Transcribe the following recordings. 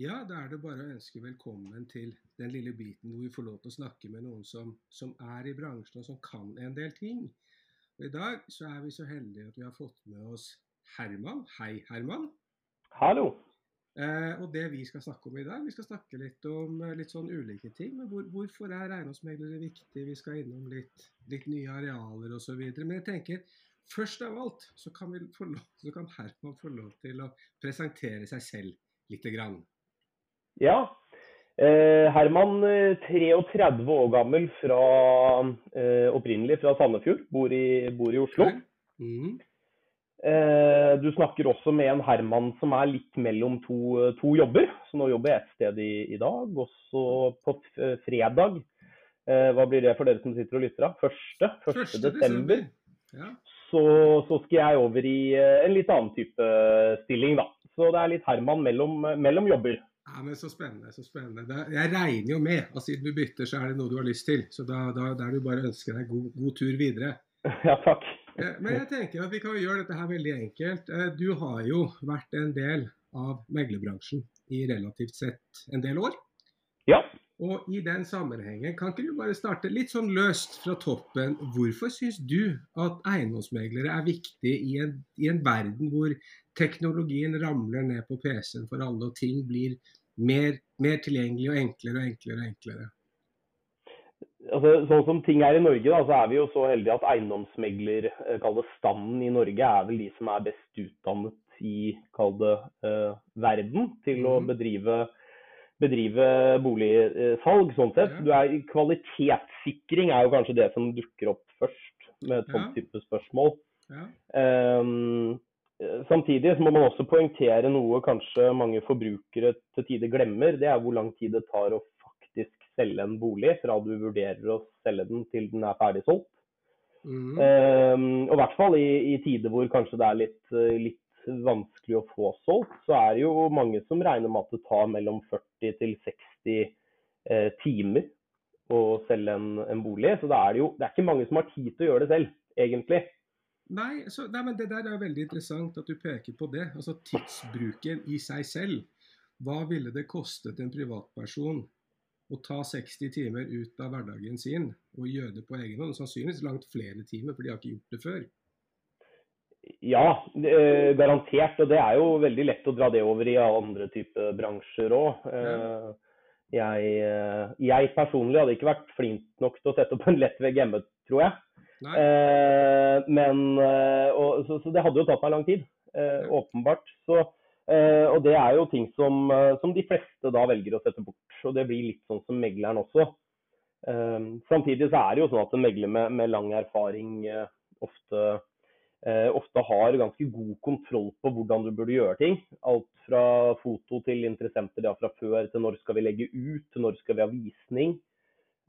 Ja, da er det bare å ønske velkommen til den lille biten hvor vi får lov til å snakke med noen som, som er i bransjen og som kan en del ting. Og I dag så er vi så heldige at vi har fått med oss Herman. Hei, Herman. Hallo. Eh, og det vi skal snakke om i dag, vi skal snakke litt om eh, litt sånn ulike ting. Men hvor, hvorfor er eiendomsmeglere viktig? Vi skal innom litt, litt nye arealer osv. Men jeg tenker først av alt så kan, vi få lov, så kan Herman få lov til å presentere seg selv lite grann. Ja. Eh, Herman, 33 år gammel, fra, eh, opprinnelig fra Sandefjord. Bor i, bor i Oslo. Mm. Eh, du snakker også med en Herman som er litt mellom to, to jobber. Så nå jobber jeg et sted i, i dag. Også på fredag, eh, hva blir det for dere som sitter og lytter? da? Første, 1. desember. Ja. Så, så skal jeg over i eh, en litt annen type stilling, da. Så det er litt Herman mellom, mellom jobber. Ja, men Så spennende. så spennende. Da, jeg regner jo med at siden du bytter, så er det noe du har lyst til. Så da, da, da er det bare å ønske deg god, god tur videre. Ja, takk. Eh, Men jeg tenker at vi kan gjøre dette her veldig enkelt. Eh, Du har jo vært en del av meglerbransjen i relativt sett en del år. Ja. Og i den sammenhengen, kan ikke du bare starte litt sånn løst fra toppen. Hvorfor syns du at eiendomsmeglere er viktig i en, i en verden hvor teknologien ramler ned på PC-en for alle, og ting blir mer, mer tilgjengelig og enklere og enklere og enklere? Altså, sånn som ting er i Norge, da, så er vi jo så heldige at eiendomsmegler, eh, kall standen i Norge, er vel de som er best utdannet i kall det eh, verden til å bedrive bedrive, bedrive boligsalg. sånn sett. Du er, kvalitetssikring er jo kanskje det som dukker opp først med et sånt type spørsmål. Ja. Eh, samtidig så må man også poengtere noe kanskje mange forbrukere til tider glemmer. Det er hvor lang tid det tar å faktisk selge en bolig fra du vurderer å selge den til den er ferdig solgt. Mm. Um, og i hvert fall i, i tider hvor kanskje det er litt, litt vanskelig å få solgt, så er det jo mange som regner med at det tar mellom 40 til 60 eh, timer å selge en, en bolig. Så da er det jo det er ikke mange som har tid til å gjøre det selv, egentlig. Nei, så, nei, men Det der er veldig interessant at du peker på det. Altså Tidsbruken i seg selv. Hva ville det kostet en privatperson å ta 60 timer ut av hverdagen sin og gjøre det på egen hånd? Sannsynligvis langt flere timer, for de har ikke gjort det før. Ja, eh, garantert. Og det er jo veldig lett å dra det over i andre typer bransjer òg. Ja. Jeg, eh, jeg personlig hadde ikke vært flink nok til å sette opp en lett vegg hjemme, tror jeg. Eh, men, eh, og, så, så det hadde jo tatt meg lang tid, eh, åpenbart. Så, eh, og det er jo ting som, eh, som de fleste da velger å sette bort. Og det blir litt sånn som megleren også. Eh, samtidig så er det jo sånn at en megler med, med lang erfaring eh, ofte, eh, ofte har ganske god kontroll på hvordan du burde gjøre ting. Alt fra foto til interessenter fra før, til når skal vi legge ut, til når skal vi ha visning.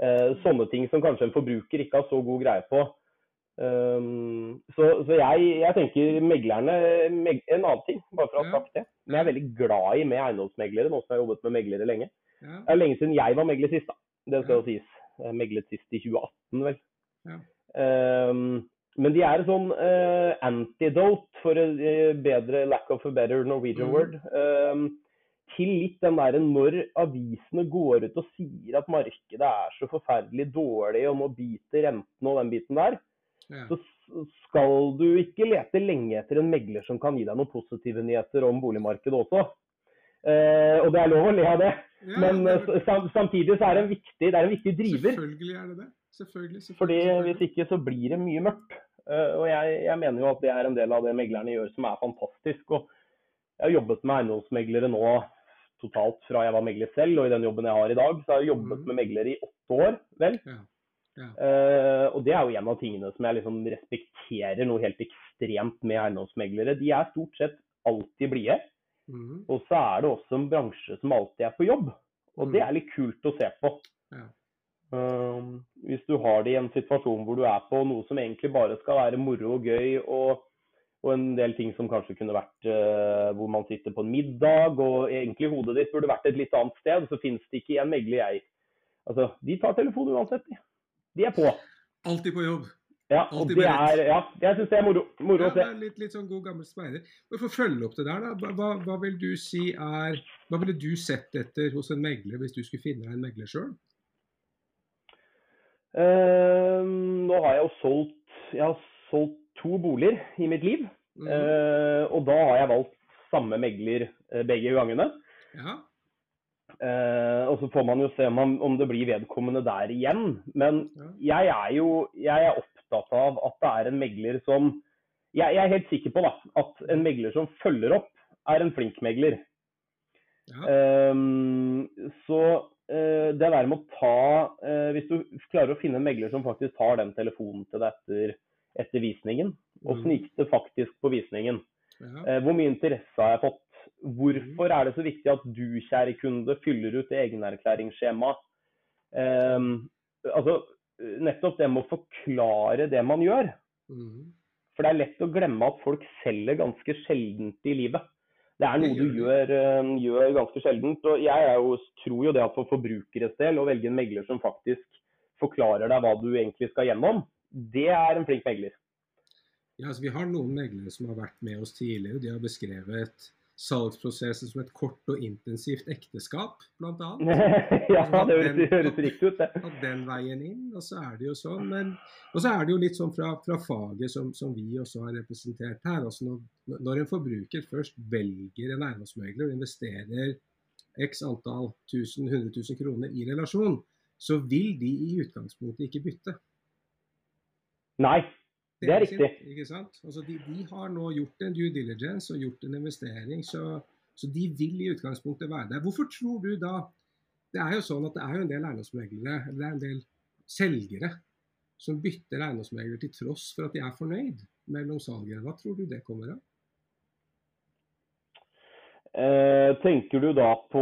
Eh, sånne ting som kanskje en forbruker ikke har så god greie på. Um, så så jeg, jeg tenker meglerne meg, En annen ting, bare for å ha sagt det. Men jeg er veldig glad i med eiendomsmeglere, nå som jeg har jobbet med meglere lenge. ja, Det er lenge siden jeg var megler sist, da. Det skal jo sies. Jeg meglet sist i 2018, vel. Ja. Um, men de er en sånn uh, antidote, for a eh, bedre lack of a better Norwegian mm. word, um, til litt den derre når avisene går ut og sier at markedet er så forferdelig dårlig og må bite rentene og den biten der, ja. så skal du ikke lete lenge etter en megler som kan gi deg noen positive nyheter om boligmarkedet også. Uh, og det er lov å le av det, Ja, men eh, sam samtidig så er det en viktig, det er en viktig driver. Selvfølgelig er det det. Selvfølgelig. selvfølgelig, Fordi hvis ikke så blir det mye mørkt. Eh, og jeg, jeg mener jo at det er en del av det meglerne gjør som er fantastisk. Og jeg har jobbet med eiendomsmeglere nå totalt fra jeg var megler selv, og i den jobben jeg har i dag, så har jeg jobbet mm. med meglere i åtte år, vel. Ja. Ja. Uh, og det er jo en av tingene som jeg liksom respekterer noe helt ekstremt med eiendomsmeglere. De er stort sett alltid blide. Mm. Og så er det også en bransje som alltid er på jobb. Og det Mm. er litt kult å se på. Ja. Hvis du har det i en situasjon hvor du er på noe som egentlig bare skal være moro og gøy, og, og en del ting som kanskje kunne vært eh, hvor man sitter på en middag, og egentlig hodet ditt burde vært et litt annet sted, så finnes det ikke en megler jeg Altså, de tar telefonen uansett, de. De er på. Alltid på jobb. Ja, og det er Ja, jeg syns det er moro, moro Ja, å se. er litt, litt sånn god gammel speider. For å følge opp det der, da. Hva- hva vil du si er Hva ville du sett etter hos en megler hvis du skulle finne deg en megler sjøl? Eh, nå har jeg jo solgt Jeg har solgt to boliger i mitt liv. Mm. Eh, og da har jeg valgt samme megler eh, begge gangene. Ja. Eh, og så får man jo se om, man, om det blir vedkommende der igjen. Men Ja. jeg er jo jeg er opptatt av at det er en megler som jeg, jeg er helt sikker på da, at en megler som følger opp, er en flink megler. ja. Ehm, så det der med å ta eh, Hvis du klarer å finne en megler som faktisk tar den telefonen til deg etter, etter visningen, og Mhm. det faktisk på visningen. ja. Eh, hvor mye interesse har jeg fått? Hvorfor er det så viktig at du, kjære kunde, fyller ut egenerklæringsskjema? Um, altså, nettopp det med å forklare det man gjør. Mhm. For det er lett å glemme at folk selger ganske sjeldent i livet. Det er noe du gjør gjør, eh, ganske sjeldent. Og jeg jo, tror jo det at for forbrukeres del, å velge en megler som faktisk forklarer deg hva du egentlig skal gjennom, det er en flink megler. Ja, altså, vi har noen meglere som har vært med oss tidligere. De har beskrevet salgsprosessen som et kort og intensivt ekteskap, bl.a. ja, det høres, høres riktig ut, det. At den veien inn, og så er det jo sånn. Men, og så er det jo litt sånn fra, fra faget som, som vi også har representert her. altså når, når en forbruker først velger en eiendomsmegler og investerer x antall 1000 100 000 kroner i relasjon, så vil de i utgangspunktet ikke bytte. Nei, det er sin- Ikke sant? Altså de, de har nå gjort en due diligence og gjort en investering, så, så de vil i utgangspunktet være der. Hvorfor tror du da Det er jo sånn at det er jo en del eiendomsmeglere, eller det er en del selgere, som bytter eiendomsmegler til tross for at de er fornøyd mellom salgene. Hva tror du det kommer av? Eh, tenker du da på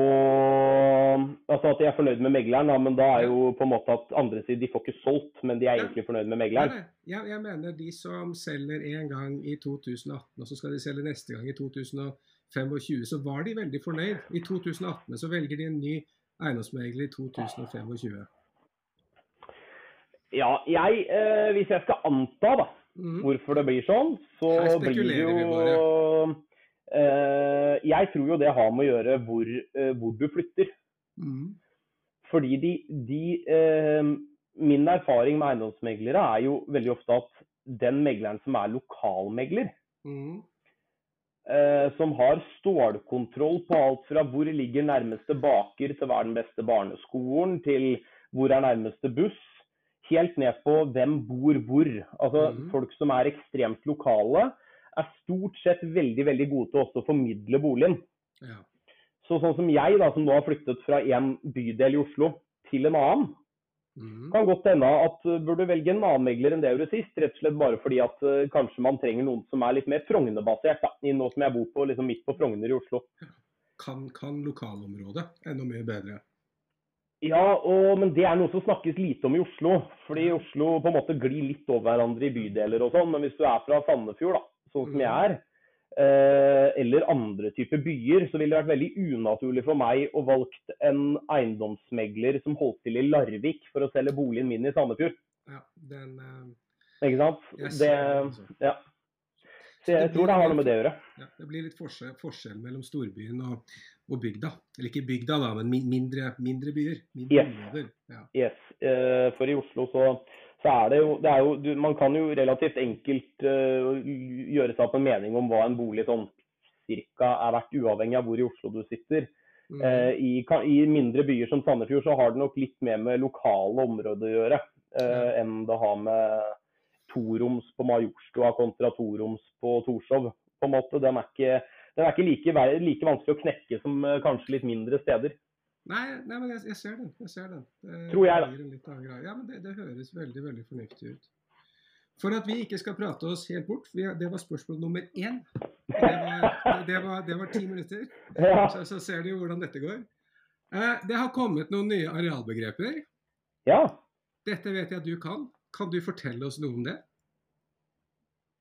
altså at de er fornøyd med megleren, da, men da er jo på en måte at andre sier de får ikke solgt, men de er Ja. egentlig fornøyd med megleren? nei, jeg, jeg mener de som selger én gang i 2018, og så skal de selge neste gang i 2025, så var de veldig fornøyd. I 2018 så velger de en ny eiendomsmegler i 2025. Ja, jeg, eh, hvis jeg skal anta da, mm. hvorfor det blir sånn, så blir det jo eh, Jeg tror jo det har med å gjøre hvor, eh, hvor du flytter. Mm. Fordi de, de eh, Min erfaring med eiendomsmeglere er jo veldig ofte at den megleren som er lokalmegler, eh, som har stålkontroll på alt fra hvor ligger nærmeste baker til hva er den beste barneskolen, til hvor er nærmeste buss, helt ned på hvem bor hvor. Altså mm. Folk som er ekstremt lokale, er stort sett veldig veldig gode til også å formidle boligen. Ja. Så sånn som jeg, da, som nå har flyttet fra en bydel i Oslo til en annen, Mm. kan godt hende at uh, burde velge en annen megler enn det jeg gjorde sist. Rett og slett bare fordi at uh, kanskje man trenger noen som er litt mer Frogner-basert. Nå som jeg bor på liksom midt på Frogner i Oslo. Kan, kan lokalområdet enda mye bedre. Ja, og, men det er noe som snakkes lite om i Oslo. Fordi Oslo på en måte glir litt over hverandre i bydeler og sånn. Men hvis du er fra Sandefjord, da, sånn som jeg er, eh, eller andre typer byer, så ville det vært veldig unaturlig for meg å valgt en eiendomsmegler som holdt til i Larvik for å selge boligen min i Sandefjord. Ja, den, uh... Ikke sant? jeg Det, altså. ja. Så jeg tror det har noe med det å gjøre. Ja, det blir litt forskjell, forskjell mellom storbyen og, og bygda. Eller ikke bygda, da, men mindre, mindre byer. Mindre Yes. Ja. Yes. eh, For i Oslo så, så er det jo, det er jo du, Man kan jo relativt enkelt uh, gjøre seg opp en mening om hva en bolig sånn cirka er verdt, uavhengig av hvor i Oslo du sitter. Mm. Uh, i, I mindre byer som Sandefjord så har det nok litt mer med lokale områder å gjøre eh, enn det har med toroms på Majorstua kontra toroms på Torshov. På en måte. Den er ikke, den er ikke like, like vanskelig å knekke som kanskje litt mindre steder. Nei, nei, men jeg, jeg ser den. Jeg ser den. Det, Tror jeg, da. Ja, men det, det høres veldig veldig fornuftig ut. For at vi ikke skal prate oss helt bort, vi, det var spørsmål nummer én. Det var, det var, det var ti minutter. Ja. Så, så ser du jo hvordan dette går. Eh, det har kommet noen nye arealbegreper. ja. Dette vet jeg at du kan. Kan du fortelle oss noe om det?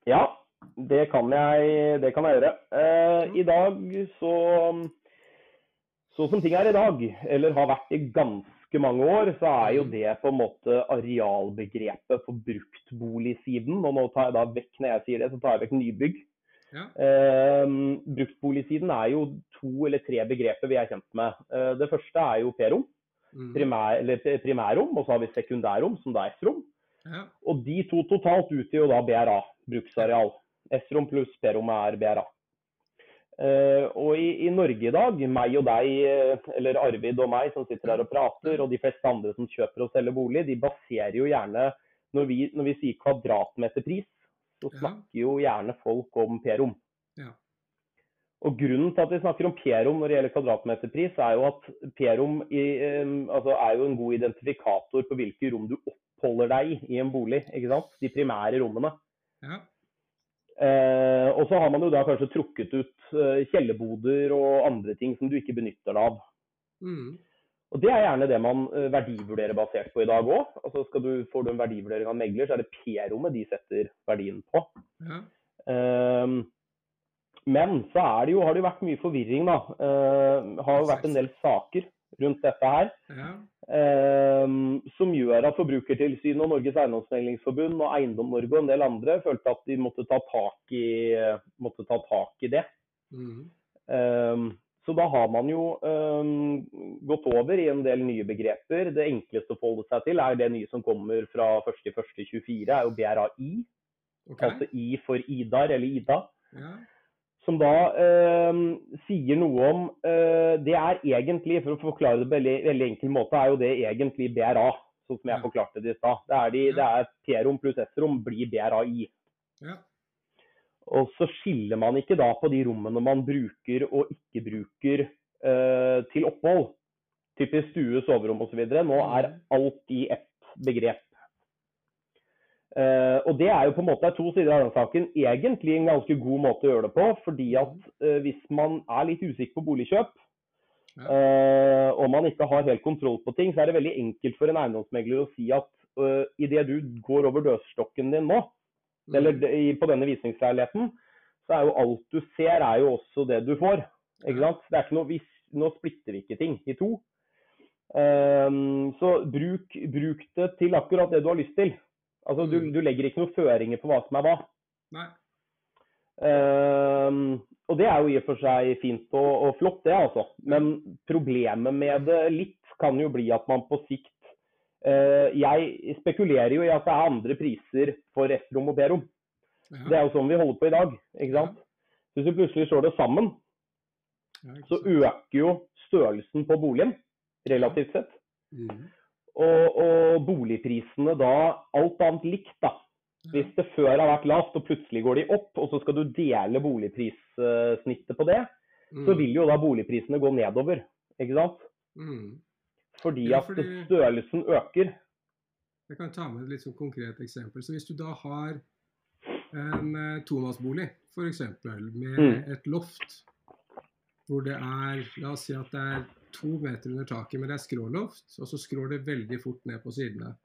Ja, det kan jeg, det kan jeg gjøre. Eh, I dag så Så som ting er i dag, eller har vært i ganske mange år, så er jo det på en måte arealbegrepet for bruktboligsiden. Og nå tar jeg da vekk, når jeg sier det, så tar jeg vekk nybygg. Ja. Eh, bruktboligsiden er jo to eller tre begreper vi er kjent med. Eh, det første er jo P-rom, Mm. primær, eller primærrom, og så har vi sekundærrom, som da er S-rom. Ja. Og de to totalt utgjør jo da BRA, bruksareal. S-rom pluss P-rom er BRA. Eh, og i, i Norge i dag, meg og deg, eh, eller Arvid og meg som sitter her og prater, og de fleste andre som kjøper og selger bolig, de baserer jo gjerne Når vi, når vi sier kvadratmeterpris, så snakker jo gjerne folk om P-rom. Ja. Og Grunnen til at vi snakker om P-rom når det gjelder kvadratmeterpris, er jo at P-rom altså er jo en god identifikator på hvilke rom du oppholder deg i i en bolig. ikke sant? De primære rommene. Ja. Eh, og så har man jo da kanskje trukket ut eh, kjellerboder og andre ting som du ikke benytter deg av. Mm. Og Det er gjerne det man eh, verdivurderer basert på i dag òg. Altså skal du, får du en verdivurdering av en megler, så er det P-rommet de setter verdien på. Ja. Ehm, men så er det jo, har det jo vært mye forvirring, da. Eh, har jo vært en del saker rundt dette her. Ja. ehm, som gjør at Forbrukertilsynet og Norges Eiendomsmeglingsforbund og Eiendom Norge og en del andre følte at de måtte ta tak i, ta tak i det. Mm. Ehm, så da har man jo ehm, gått over i en del nye begreper. Det enkleste å forholde seg til er det nye som kommer fra 1.1.24, er jo BRAI. Okay. Altså I for Idar eller Ida. Ja. Som da eh, sier noe om eh, Det er egentlig, for å forklare det på veldig, veldig enkel måte, er jo det egentlig BRA. Sånn som jeg forklarte det i stad. Det er, de, ja. er P-rom pluss S-rom blir BRAI. Ja. Og så skiller man ikke da på de rommene man bruker og ikke bruker eh, til opphold. Typisk stue, soverom osv. Nå er Mhm. alt i ett begrep. Eh, og det er jo på en måte to sider av den saken. Egentlig en ganske god måte å gjøre det på. Fordi at uh, hvis man er litt usikker på boligkjøp, eh, og man ikke har helt kontroll på ting, så er det veldig enkelt for en eiendomsmegler å si at uh, idet du går over dørstokken din nå, Mm. eller i, på denne visningsleiligheten, så er jo alt du ser, er jo også det du får. Ikke sant? Det er ikke noe, vi, nå splitter vi ikke ting i to. Så bruk, bruk det til akkurat det du har lyst til. Altså, du, Mm. du legger ikke noen føringer på hva som er hva. Nei. Um, og det er jo i og for seg fint og, og flott, det altså. Men problemet med det litt kan jo bli at man på sikt uh, Jeg spekulerer jo i at det er andre priser for S-rom og B-rom. Ja. Det er jo sånn vi holder på i dag. ikke sant? Hvis du plutselig slår det sammen, Ja, så øker jo størrelsen på boligen relativt sett. Mm. Og, og boligprisene da, alt annet likt, da. Hvis det før har vært lavt, og plutselig går de opp, og så skal du dele boligprissnittet på det, så Mm. vil jo da boligprisene gå nedover. Ikke sant? Mm. Fordi Ja, at fordi- størrelsen øker. Jeg kan ta med et litt sånn konkret eksempel. Så Hvis du da har en eh, tomannsbolig, f.eks. med Mm. et loft hvor det er La oss si at det er to meter under taket, men det er skråloft, og så skrår det veldig fort ned på sidene.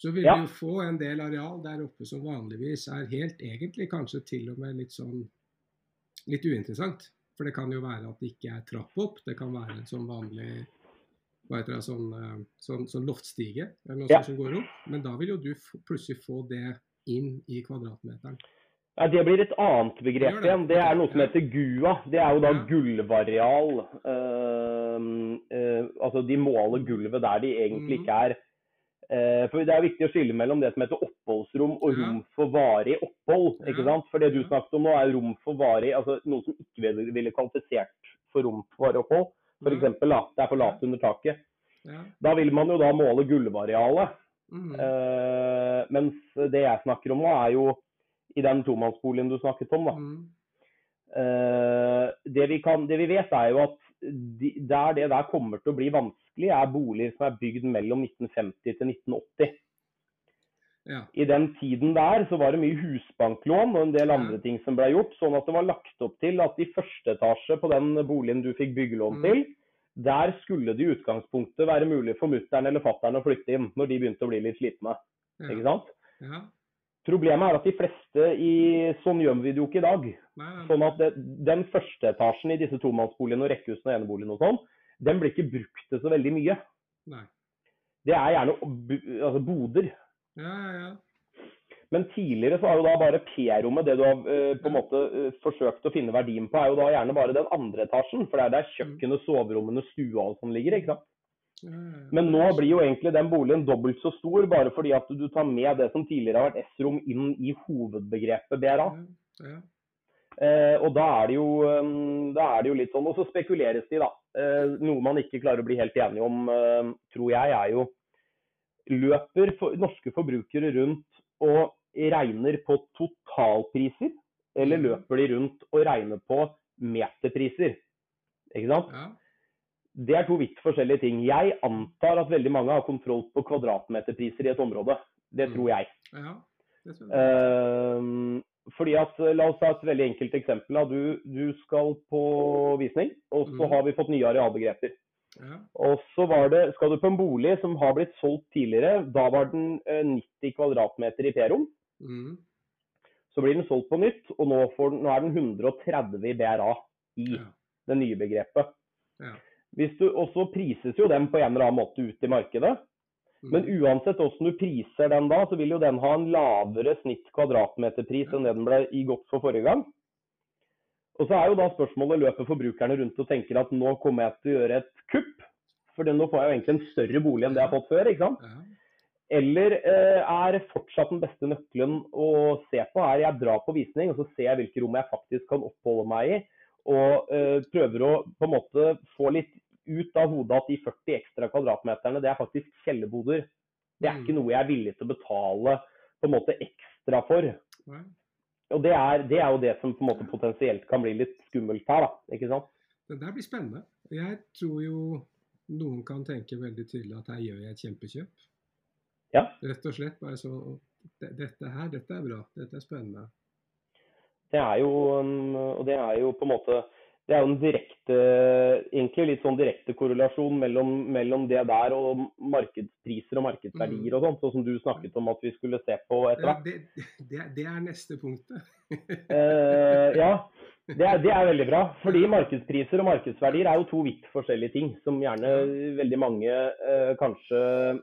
Så vil Ja. du få en del areal der oppe som vanligvis er helt egentlig kanskje til og med litt sånn litt uinteressant. For det kan jo være at det ikke er trapp opp, det kan være en sånn vanlig hva heter det, sånn, eh, sånn, sånn loftstige eller noe Ja. som går opp. Men da vil jo du plutselig få det inn i kvadratmeteren. Nei, Det blir et annet begrep igjen. Det er noe som heter GUA. Det er jo da gulvareal. Uh, uh, altså de måler gulvet der de egentlig Mhm. ikke er. Uh, for Det er viktig å skille mellom det som heter oppholdsrom og rom for varig opphold. Ikke sant? For det du snakket om nå er rom for varig, altså noe som ikke ville, kvalifisert for rom for varig opphold. Eksempel, det er for lavt under taket. Da vil man jo da måle gulvarealet. Mhm. Eh, mens det jeg snakker om nå, er jo i den tomannsboligen du snakket om. da. Mm. Uh, det, vi kan, det vi vet, er jo at de, der det der kommer til å bli vanskelig, er boliger som er bygd mellom 1950 til 1980. Ja. I den tiden der så var det mye husbanklån og en del Ja. andre ting som ble gjort, sånn at det var lagt opp til at i første etasje på den boligen du fikk byggelån Mm. til, der skulle det i utgangspunktet være mulig for mutter'n eller fatter'n å flytte inn når de begynte å bli litt slitne. Ikke Ja. sant? ja. Problemet er at de fleste i Sånn gjør vi det jo ikke i dag. Nei, Sånn at det, den første etasjen i disse tomannsboligene og rekkehusene og eneboligene og sånn, den blir ikke brukt til så veldig mye. Nei. Det er gjerne altså boder. Ja, ja, ja. Men tidligere så har jo da bare P-rommet, det du har eh, på en måte eh, forsøkt å finne verdien på, er jo da gjerne bare den andre etasjen. For det er der kjøkkenet, soverommene, stua og sånn ligger. ikke sant? Ja. Men nå blir jo egentlig den boligen dobbelt så stor, bare fordi at du tar med det som tidligere har vært S-rom inn i hovedbegrepet BRA. ja, ja. Eh, og da er, det jo, eh, da er det jo litt sånn. Og så spekuleres de, da. Eh, noe man ikke klarer å bli helt enige om, eh, tror jeg, er jo Løper for, norske forbrukere rundt og regner på totalpriser, eller Mhm. løper de rundt og regner på meterpriser? Ikke sant? ja. Det er to vidt forskjellige ting. Jeg antar at veldig mange har kontroll på kvadratmeterpriser i et område. Det Mm. tror jeg. ja. Det tror jeg. Ehm, fordi at, La oss ta et veldig enkelt eksempel. Du, du skal på visning, og så Mm. har vi fått nye arealbegreper. ja. Og så var det, skal du på en bolig som har blitt solgt tidligere. Da var den eh, 90 kvadratmeter i P-rom. Mm. Så blir den solgt på nytt, og nå, får, den- nå er den 130 i BRA i ja. det nye begrepet. Ja. Hvis du, og så prises jo den på en eller annen måte ut i markedet. Mm. Men uansett hvordan du priser den da, så vil jo den ha en lavere snitt kvadratmeterpris enn det den ble i godt for forrige gang. Og så er jo da spørsmålet løper forbrukerne rundt og tenker at nå kommer jeg til å gjøre et kupp. For nå får jeg jo egentlig en større bolig enn det jeg har fått før. ikke sant? Eller eh, er fortsatt den beste nøkkelen å se på er jeg drar på visning og så ser jeg hvilke rom jeg faktisk kan oppholde meg i. Og eh, prøver å på en måte få litt ut av hodet at de 40 ekstra kvadratmeterne, det er faktisk kjellerboder. Det er Mm. ikke noe jeg er villig til å betale på en måte ekstra for. Og det er, det er jo det som på en måte potensielt kan bli litt skummelt her, da. Ikke sant? Det der blir spennende. Jeg tror jo noen kan tenke veldig tydelig at her gjør jeg et kjempekjøp. Ja. Rett og slett bare så Dette her, dette er bra. Dette er spennende. Det er jo, en- og det er jo på en måte det er jo en direkte, egentlig litt sånn direkte korrelasjon mellom, mellom det der og markedspriser og markedsverdier og sånt, sånn som du snakket om at vi skulle se på etter hvert. det, det, det er neste punktet. Eh, ja, det er, det er veldig bra. Fordi markedspriser og markedsverdier er jo to vidt forskjellige ting. Som gjerne veldig mange eh, kanskje,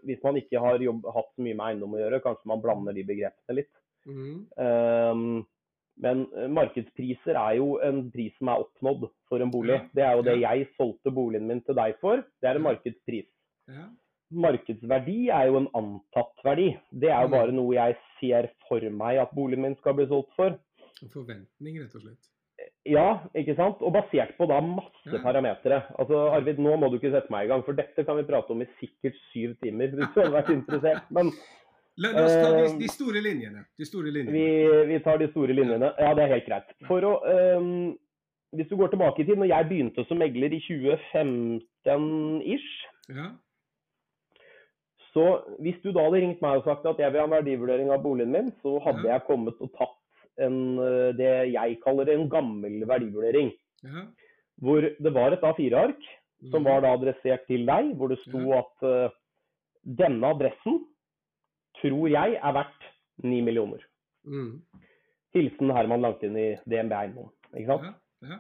hvis man ikke har jobb, hatt så mye med eiendom å gjøre, kanskje man blander de begrepene litt. Mm. Ehm, men eh, markedspriser er jo en pris som er oppnådd for en bolig. Det er jo det jeg solgte boligen min til deg for. Det er en markedspris. Markedsverdi er jo en antatt verdi. Det er jo Mm. bare noe jeg ser for meg at boligen min skal bli solgt for. En forventning, rett og slett. Ja, ikke sant? Og basert på da masse Ja. parametere. Altså, Arvid, nå må du ikke sette meg i gang, for dette kan vi prate om i sikkert syv timer hvis du hadde vært interessert. Men La, oss ta de, Eh, de store linjene. De store linjene. vi, vi tar de store linjene. Ja, det er helt greit. For å, um, hvis du går tilbake i tid, når jeg begynte som megler i 2015-ish, Ja. så hvis du da hadde ringt meg og sagt at jeg vil ha en verdivurdering av boligen min, så hadde Ja. jeg kommet og tatt en, øh, det jeg kaller en gammel verdivurdering. ja. Hvor det var et A4-ark som Mm. var da adressert til deg, hvor det sto at uh, denne adressen tror jeg er verdt 9 millioner. Mm. Hilsen Herman Langtien i DNB Eiendom. Ikke sant? Ja. Ja.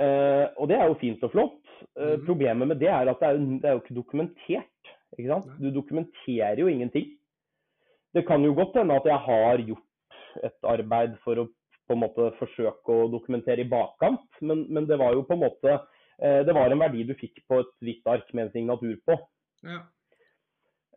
Uh, og det er jo fint og flott. Uh, mm. Problemet med det er at det er, det er jo ikke dokumentert. Ikke sant? Du dokumenterer jo ingenting. Det kan jo godt hende at jeg har gjort et arbeid for å på en måte forsøke å dokumentere i bakkant, men, men det var jo på en måte uh, Det var en verdi du fikk på et hvitt ark med en signatur på. ja.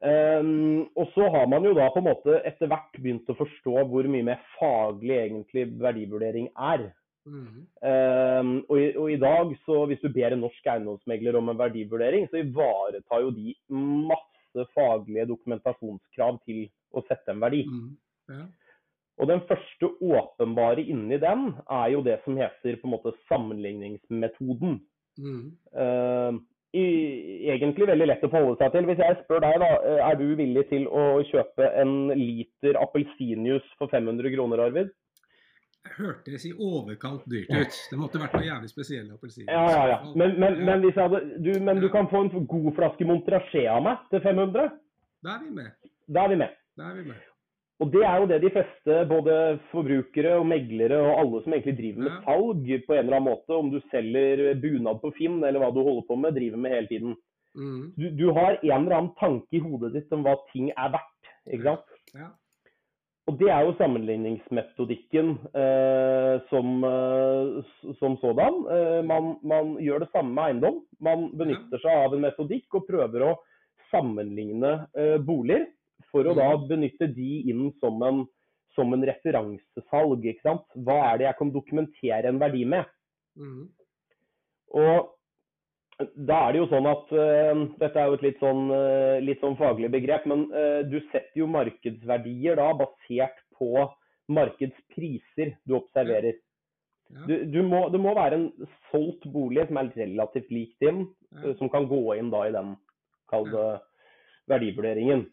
Um, og så har man jo da på en måte etter hvert begynt å forstå hvor mye mer faglig egentlig verdivurdering er. Mm. Um, og, i, og i dag, så hvis du ber en norsk eiendomsmegler om en verdivurdering, så ivaretar jo de masse faglige dokumentasjonskrav til å sette en verdi. Mm. Ja. Og den første åpenbare inni den er jo det som heter på en måte sammenligningsmetoden. Mm. Uh, i, egentlig veldig lett å forholde seg til. Hvis jeg spør deg, da, eh, er du villig til å kjøpe en liter appelsinjuice for 500 kroner, Arvid? Det hørtes i overkant dyrt ut. Det måtte vært noe jævlig spesielle appelsiner. Ja, ja, ja. Men, men, men, hvis jeg hadde, du, men du kan få en god flaske Montrachet av meg til 500. Da er vi med. Da er vi med. Da er vi med. Og det er jo det de fleste, både forbrukere og meglere og alle som egentlig driver med salg på en eller annen måte, om du selger bunad på Finn eller hva du holder på med, driver med hele tiden. Mm. Du, du har en eller annen tanke i hodet ditt om hva ting er verdt, ikke sant? Ja. Og det er jo sammenligningsmetodikken eh, som, eh, som sådan. Eh, man, man gjør det samme med eiendom. Man benytter seg av en metodikk og prøver å sammenligne eh, boliger for å da benytte de inn som en, som en referansesalg. ikke sant? Hva er det jeg kan dokumentere en verdi med? Mm. Og da er det jo sånn at uh, Dette er jo et litt sånn, uh, litt sånn faglig begrep, men uh, du setter jo markedsverdier da basert på markedspriser du observerer. Ja. Du, du må, det må være en solgt bolig som er relativt lik din, Ja. som kan gå inn da i den kalde ja. verdivurderingen.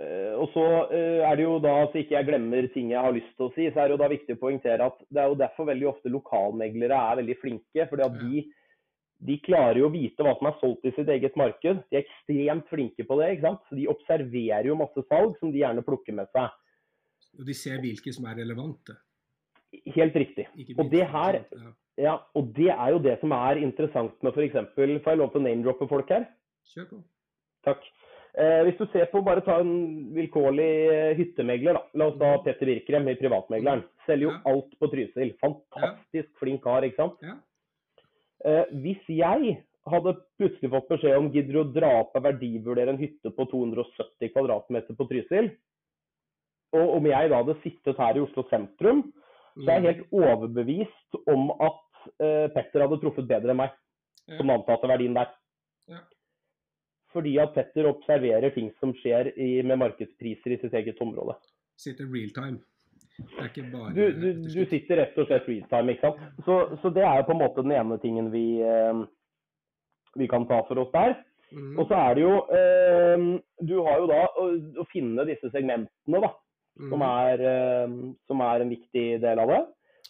Eh, og så eh, er det jo da, så ikke jeg glemmer ting jeg har lyst til å si, så er det jo da viktig å poengtere at det er jo derfor veldig ofte lokalmeglere er veldig flinke. fordi at de, de klarer jo å vite hva som er solgt i sitt eget marked. De er ekstremt flinke på det. ikke sant? Så De observerer jo masse salg som de gjerne plukker med seg. Og de ser hvilke som er relevante. Helt riktig. Og det her? Ja. Ja, og det er jo det som er interessant med f.eks. Får jeg lov til å name-droppe folk her? Kjør på. Takk. Eh, hvis du ser på, bare ta en vilkårlig eh, hyttemegler, da. La oss ta Petter Birkrem i Privatmegleren. Selger jo. Ja. alt på Trysil. Fantastisk flink kar, ikke sant. Ja. Eh, hvis jeg hadde plutselig fått beskjed om gidder du å dra opp og verdivurdere en hytte på 270 kvadratmeter på Trysil, og om jeg da hadde sittet her i Oslo sentrum, så er jeg helt overbevist om at eh, Petter hadde truffet bedre enn meg Ja. som antatte verdien der. Fordi at Petter observerer ting som skjer i, med markedspriser i sitt eget område. Sitter real time. Det er ikke bare Du, du, du sitter rett og slett real time, ikke sant. Så, så det er på en måte den ene tingen vi, eh, vi kan ta for oss der. Mm. Og så er det jo eh, Du har jo da å, å finne disse segmentene, da. Som Mhm. er, eh, som er en viktig del av det.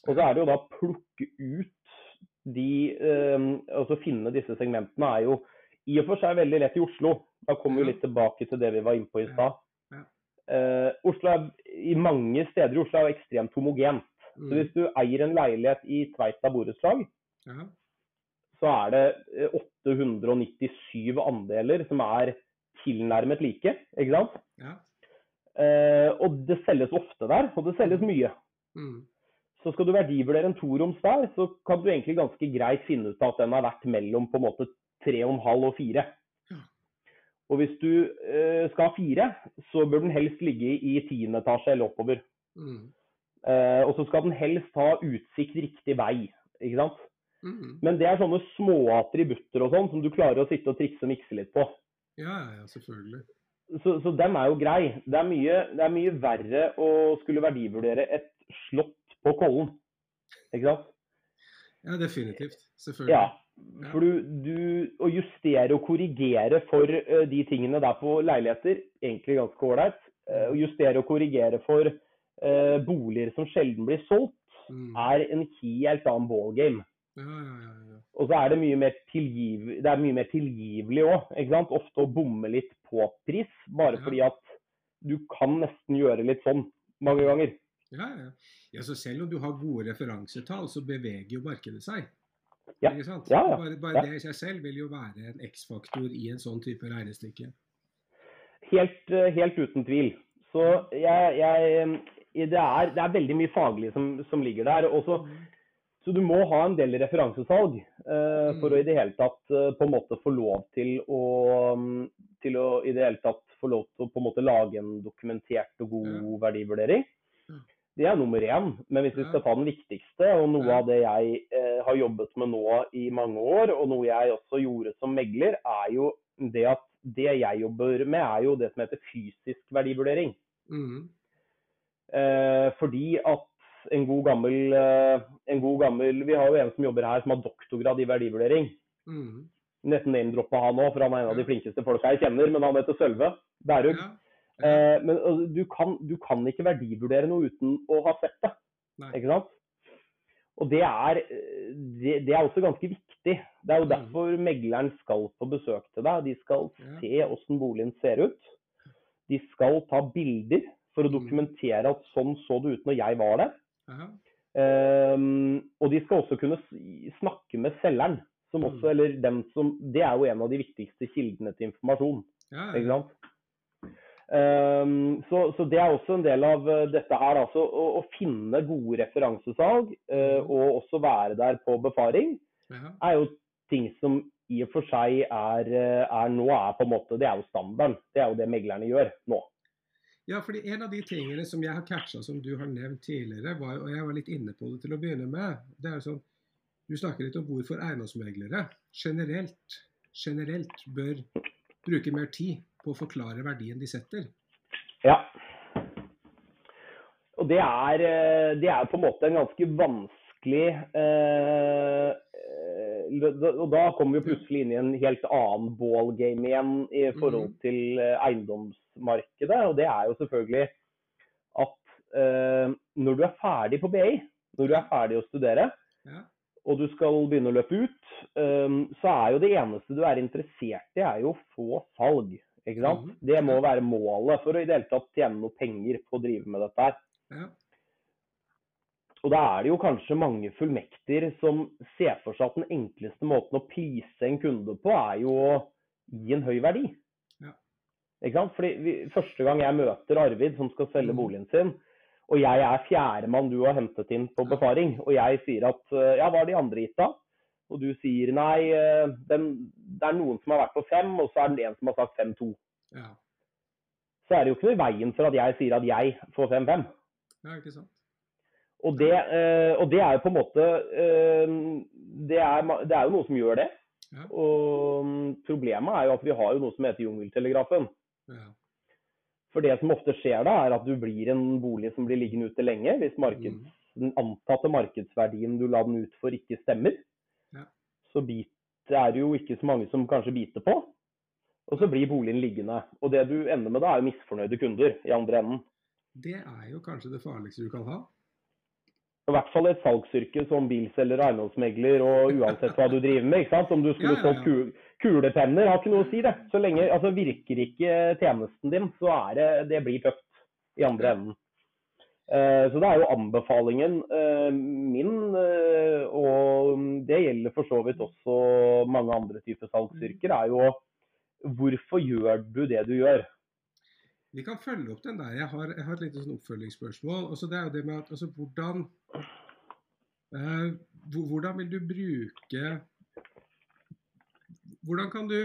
Og så er det jo da plukke ut de Altså finne disse segmentene er jo i og for seg veldig lett i Oslo. Da kommer vi litt tilbake til det vi var inne på i stad. Ja. Eh, Oslo er, I mange steder i Oslo er ekstremt homogent. Så Mhm. hvis du eier en leilighet i Tveita borettslag, Ja. så er det eh, 897 andeler som er tilnærmet like. ikke sant? Ja. Uh, og det selges ofte der, og det selges mye. Mm. Så skal du verdivurdere en toroms der, så kan du egentlig ganske greit finne ut at den har vært mellom på en måte 3,5 og 4. Og hvis du eh, skal ha fire, så bør den helst ligge i tiende etasje eller oppover. Mm. Eh, og så skal den helst ha utsikt riktig vei. ikke sant? Mm. Men det er sånne små attributter og sånn som du klarer å sitte og trikse og mikse litt på. Ja, ja, ja, selvfølgelig. Så, så dem er jo grei. Det er, mye, det er mye verre å skulle verdivurdere et slott på Kollen. Ikke sant? Ja, definitivt. Selvfølgelig. Ja. For du, du Å justere og korrigere for eh, de tingene der på leiligheter, egentlig ganske ålreit. Eh, Å justere og korrigere for eh, boliger som sjelden blir solgt, mm. er en helt annen ballgame. Ja, ja, ja, ja. Og så er det mye mer, tilgiv, det er mye mer tilgivelig òg. Ofte å bomme litt på pris, bare fordi at du kan nesten gjøre litt sånn mange ganger. Ja, ja. ja, så selv om du har gode referansetall, så beveger jo markedet seg. Ja. Ikke sant? Ja, ja. Bare, bare Ja. det i seg selv vil jo være en X-faktor i en sånn type regnestykke. Helt, eh, helt uten tvil. Så jeg, jeg det, er, det er veldig mye faglig som, som ligger der. Også, så du må ha en del referansesalg uh, for å i det hele tatt eh, på en måte få lov til å, mm, til å i det hele tatt få lov til å på en måte lage en dokumentert og god Ja. verdivurdering. Det er nummer én. Men hvis vi skal ta den viktigste, og noe av det jeg eh, har jobbet med nå i mange år, og noe jeg også gjorde som megler, er jo det at det jeg jobber med, er jo det som heter fysisk verdivurdering. Mm. Eh, fordi at en god gammel, eh, en god gammel Vi har jo en som jobber her som har doktorgrad i verdivurdering. Mm. Nesten name-droppa han òg, for han er en av de flinkeste folka jeg kjenner. Men han heter Sølve Bærum. Ja. Eh, men altså, du, kan, du kan ikke verdivurdere noe uten å ha sett det. Nei. Ikke sant? Og det er, eh, det, det er også ganske viktig. Det er jo Mm. derfor megleren skal på besøk til deg. De skal se åssen boligen ser ut. De skal ta bilder for å Mm. dokumentere at sånn så det ut når jeg var der. Ehm, og de skal også kunne snakke med selgeren. Som også, Mm. eller dem som, det er jo en av de viktigste kildene til informasjon. Ja, ja. Ehm, så, så det er også en del av eh, dette her. Altså, å, å finne gode referansesalg Mm. og også være der på befaring, ja. er jo ting som i og for seg er, eh, er nå er på en måte, Det er jo standarden. Det er jo det meglerne gjør nå. Ja, fordi En av de tingene som jeg har catcha, som du har nevnt tidligere, var, og jeg var litt inne på det til å begynne med det er jo sånn, Du snakker litt om hvorfor eiendomsmeglere generelt, generelt bør bruke mer tid på å forklare verdien de setter. Ja. Og det er, eh, det er på en måte en ganske vanskelig eh, eh, Og da kommer vi plutselig inn i en helt annen ballgame igjen i forhold Mhm. til eh, eiendomsmarkedet. Og det er jo selvfølgelig at eh, når du er ferdig på BI, når du er ferdig å studere, Ja, og du skal begynne å løpe ut, um, så er jo det eneste du er interessert i, er jo å få salg. Ikke sant? Mm. Det må være målet for å i det hele tatt tjene noe penger på å drive med dette her. ja, Og da er det jo kanskje mange fullmekter som ser for seg at den enkleste måten å prise en kunde på, er jo å gi en høy verdi. Ja. Ikke sant? Fordi vi, Første gang jeg møter Arvid som skal selge Mhm. boligen sin, og jeg er fjerdemann du har hentet inn på befaring, og jeg sier at eh, ja, hva har de andre gitt da? Og du sier nei, eh, den, det er noen som har vært på fem, og så er det en som har sagt fem-to. ja, Så er det jo ikke noe i veien for at jeg sier at jeg får fem-fem. ja, ikke sant? Og det, eh, og det er jo på en måte det, er, det er jo noe som gjør det. Ja. Og mm, problemet er jo at vi har jo noe som heter jungeltelegrafen. Ja, For det som ofte skjer da, er at du blir en bolig som blir liggende ute lenge. Hvis markeds, Mhm. den antatte markedsverdien du la den ut for ikke stemmer, Ja. så bit, er det jo ikke så mange som kanskje biter på. Og så blir boligen liggende. Og det du ender med da, er jo misfornøyde kunder i andre enden. Det er jo kanskje det farligste du kan ha. I hvert fall et salgsyrke som bilselger, eiendomsmegler og uansett hva du driver med. ikke sant? Om du skulle Ja, ja, ja. solgt kulepenner, har ikke noe å si det. Så lenge altså virker ikke tjenesten din, så er det det blir tøft i andre Ja. enden. Eh, Så det er jo anbefalingen eh, min, eh, og det gjelder for så vidt også mange andre typer salgsyrker, er jo hvorfor gjør du det du gjør? Vi kan følge opp den der. Jeg har, jeg har et lite sånn oppfølgingsspørsmål. Altså, det er jo det med at altså, hvordan eh, Hvordan vil du bruke Hvordan kan du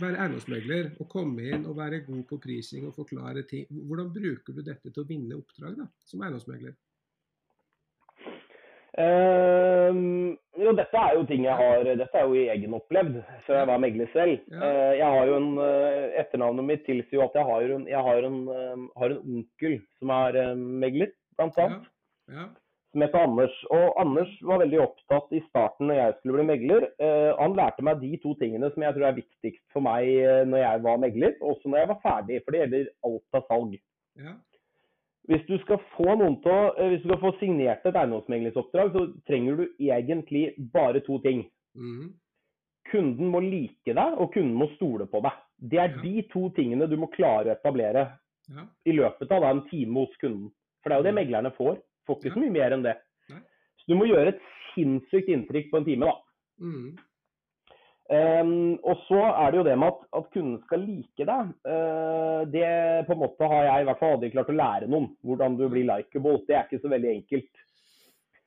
være eiendomsmegler og komme inn og være god på prising og forklare ting? Hvordan bruker du dette til å vinne oppdrag da, som eiendomsmegler? Ehm, jo, dette er jo ting jeg har Dette er jo egenopplevd før jeg var megler selv. Ja. Eh, jeg har jo en, uh, Etternavnet mitt tilsier jo at jeg har en, jeg har en, eh, har en onkel som er eh, megler, blant annet. Ja. Som heter Anders. Og Anders var veldig opptatt i starten når jeg skulle bli megler. Eh, han lærte meg de to tingene som jeg tror er viktigst for meg når jeg var megler, også når jeg var ferdig. For det gjelder alt av salg. Ja. Hvis du skal få til eh, hvis du skal få signert et eiendomsmeglingsoppdrag, så trenger du egentlig bare to ting. Mm. Kunden må like deg, og kunden må stole på deg. Det er Ja. de to tingene du må klare å etablere ja. i løpet av da, en time hos kunden. For det er jo det Mm. meglerne får. Får ikke så mye mer enn det. Nei. Så du må gjøre et sinnssykt inntrykk på en time, da. Mhm. Ehm, og så er det jo det med at, at kunden skal like deg. Uh, det på en måte har jeg i hvert fall aldri klart å lære noen. Hvordan du blir likeable. Det er ikke så veldig enkelt.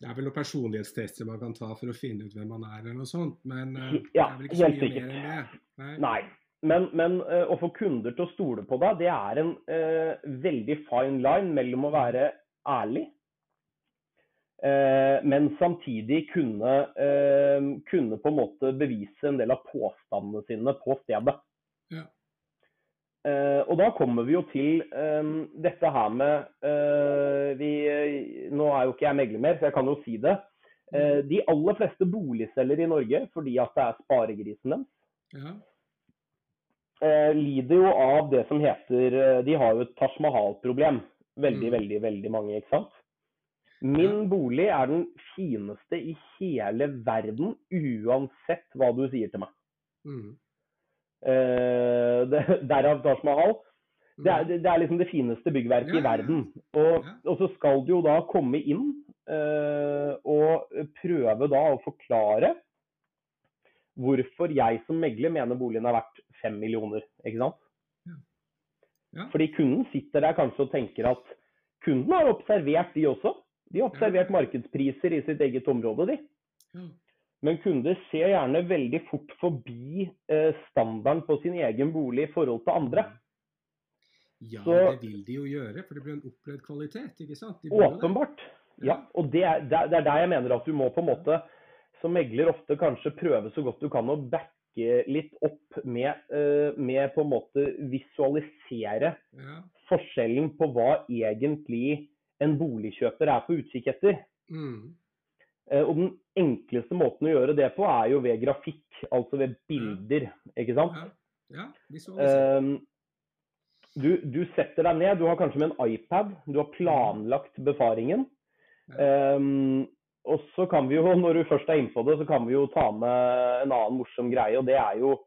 Det er vel noen personlighetstester man kan ta for å finne ut hvem man er, eller noe sånt. Men uh, Ja, det er vel ikke så mye sikkert. mer enn det. Nei. Nei. Men, men uh, å få kunder til å stole på deg, det er en veldig fine line mellom å være ærlig, men samtidig kunne, eh, kunne på en måte bevise en del av påstandene sine på stedet. Ja. Eh, og da kommer vi jo til eh, dette her med eh, vi, Nå er jo ikke jeg megler mer, så jeg kan jo si det. Eh, de aller fleste boligselgere i Norge, fordi at det er sparegrisen deres, Ja. eh, lider jo av det som heter eh, De har jo et Taj Mahal-problem. Veldig, Mm. veldig, veldig mange, ikke sant? Min bolig er den fineste i hele verden, uansett hva du sier til meg. Mm. Uh, det- Derav Taj Mahal. Det er, det er liksom det fineste byggverket Ja, i verden. Og, Ja. og så skal du jo da komme inn uh, og prøve da å forklare hvorfor jeg som megler mener boligen er verdt fem millioner. ikke sant? Ja. Fordi kunden sitter der kanskje og tenker at kunden har observert de også. De har observert markedspriser i sitt eget område, de. Men kunder ser gjerne veldig fort forbi eh, standarden på sin egen bolig i forhold til andre. Ja, Så- det vil de jo gjøre, for det blir en opplevd kvalitet, ikke sant? Blir det. Åpenbart. Ja, og det er, det er det er der jeg mener at du må på en måte som megler ofte kanskje prøve så godt du kan å backe litt opp med, eh, med på en måte visualisere Ja. forskjellen på hva egentlig en boligkjøper er på utkikk etter. Mm. Eh, Og den enkleste måten å gjøre det på er jo ved grafikk, altså ved bilder, ikke sant? Ja. ja. Um, du, du setter deg ned, du har kanskje med en iPad, du har planlagt befaringen. Um, og så kan vi jo, når du først er innpå det, så kan vi jo ta med en annen morsom greie, og det er jo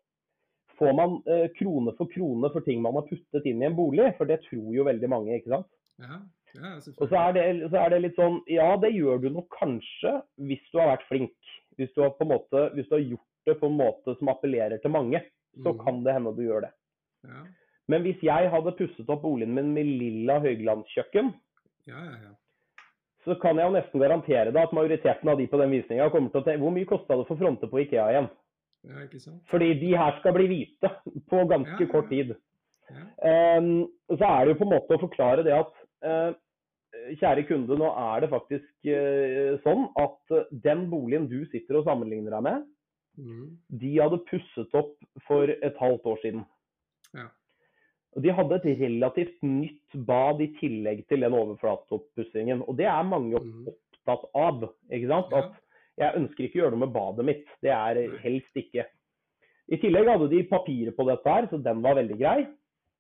Får man eh, krone for krone for ting man har puttet inn i en bolig? For det tror jo veldig mange, ikke sant? Ja, ja, Og så er, det, så er det litt sånn Ja, det gjør du nok kanskje hvis du har vært flink. Hvis du har, måte, hvis du har gjort det på en måte som appellerer til mange, så Mm. kan det hende du gjør det. Ja, Men hvis jeg hadde pusset opp boligen min med lilla høyglandskjøkken, ja, ja. ja. så kan jeg jo nesten garantere deg at majoriteten av de på den visninga kommer til å tenke Hvor mye kosta det for fronter på Ikea igjen? ja ikke sant? Fordi de her skal bli hvite på ganske kort tid. Um, så er det jo på en måte å forklare det at eh, kjære kunde, nå er det faktisk eh, sånn at eh, den boligen du sitter og sammenligner deg med, Mm. de hadde pusset opp for et halvt år siden. Ja. Og De hadde et relativt nytt bad i tillegg til den overflateoppussingen. Og det er mange Mm. opptatt av. ikke sant? Ja. At jeg ønsker ikke å gjøre noe med badet mitt. Det er helst ikke. I tillegg hadde de papirer på dette her, så den var veldig grei.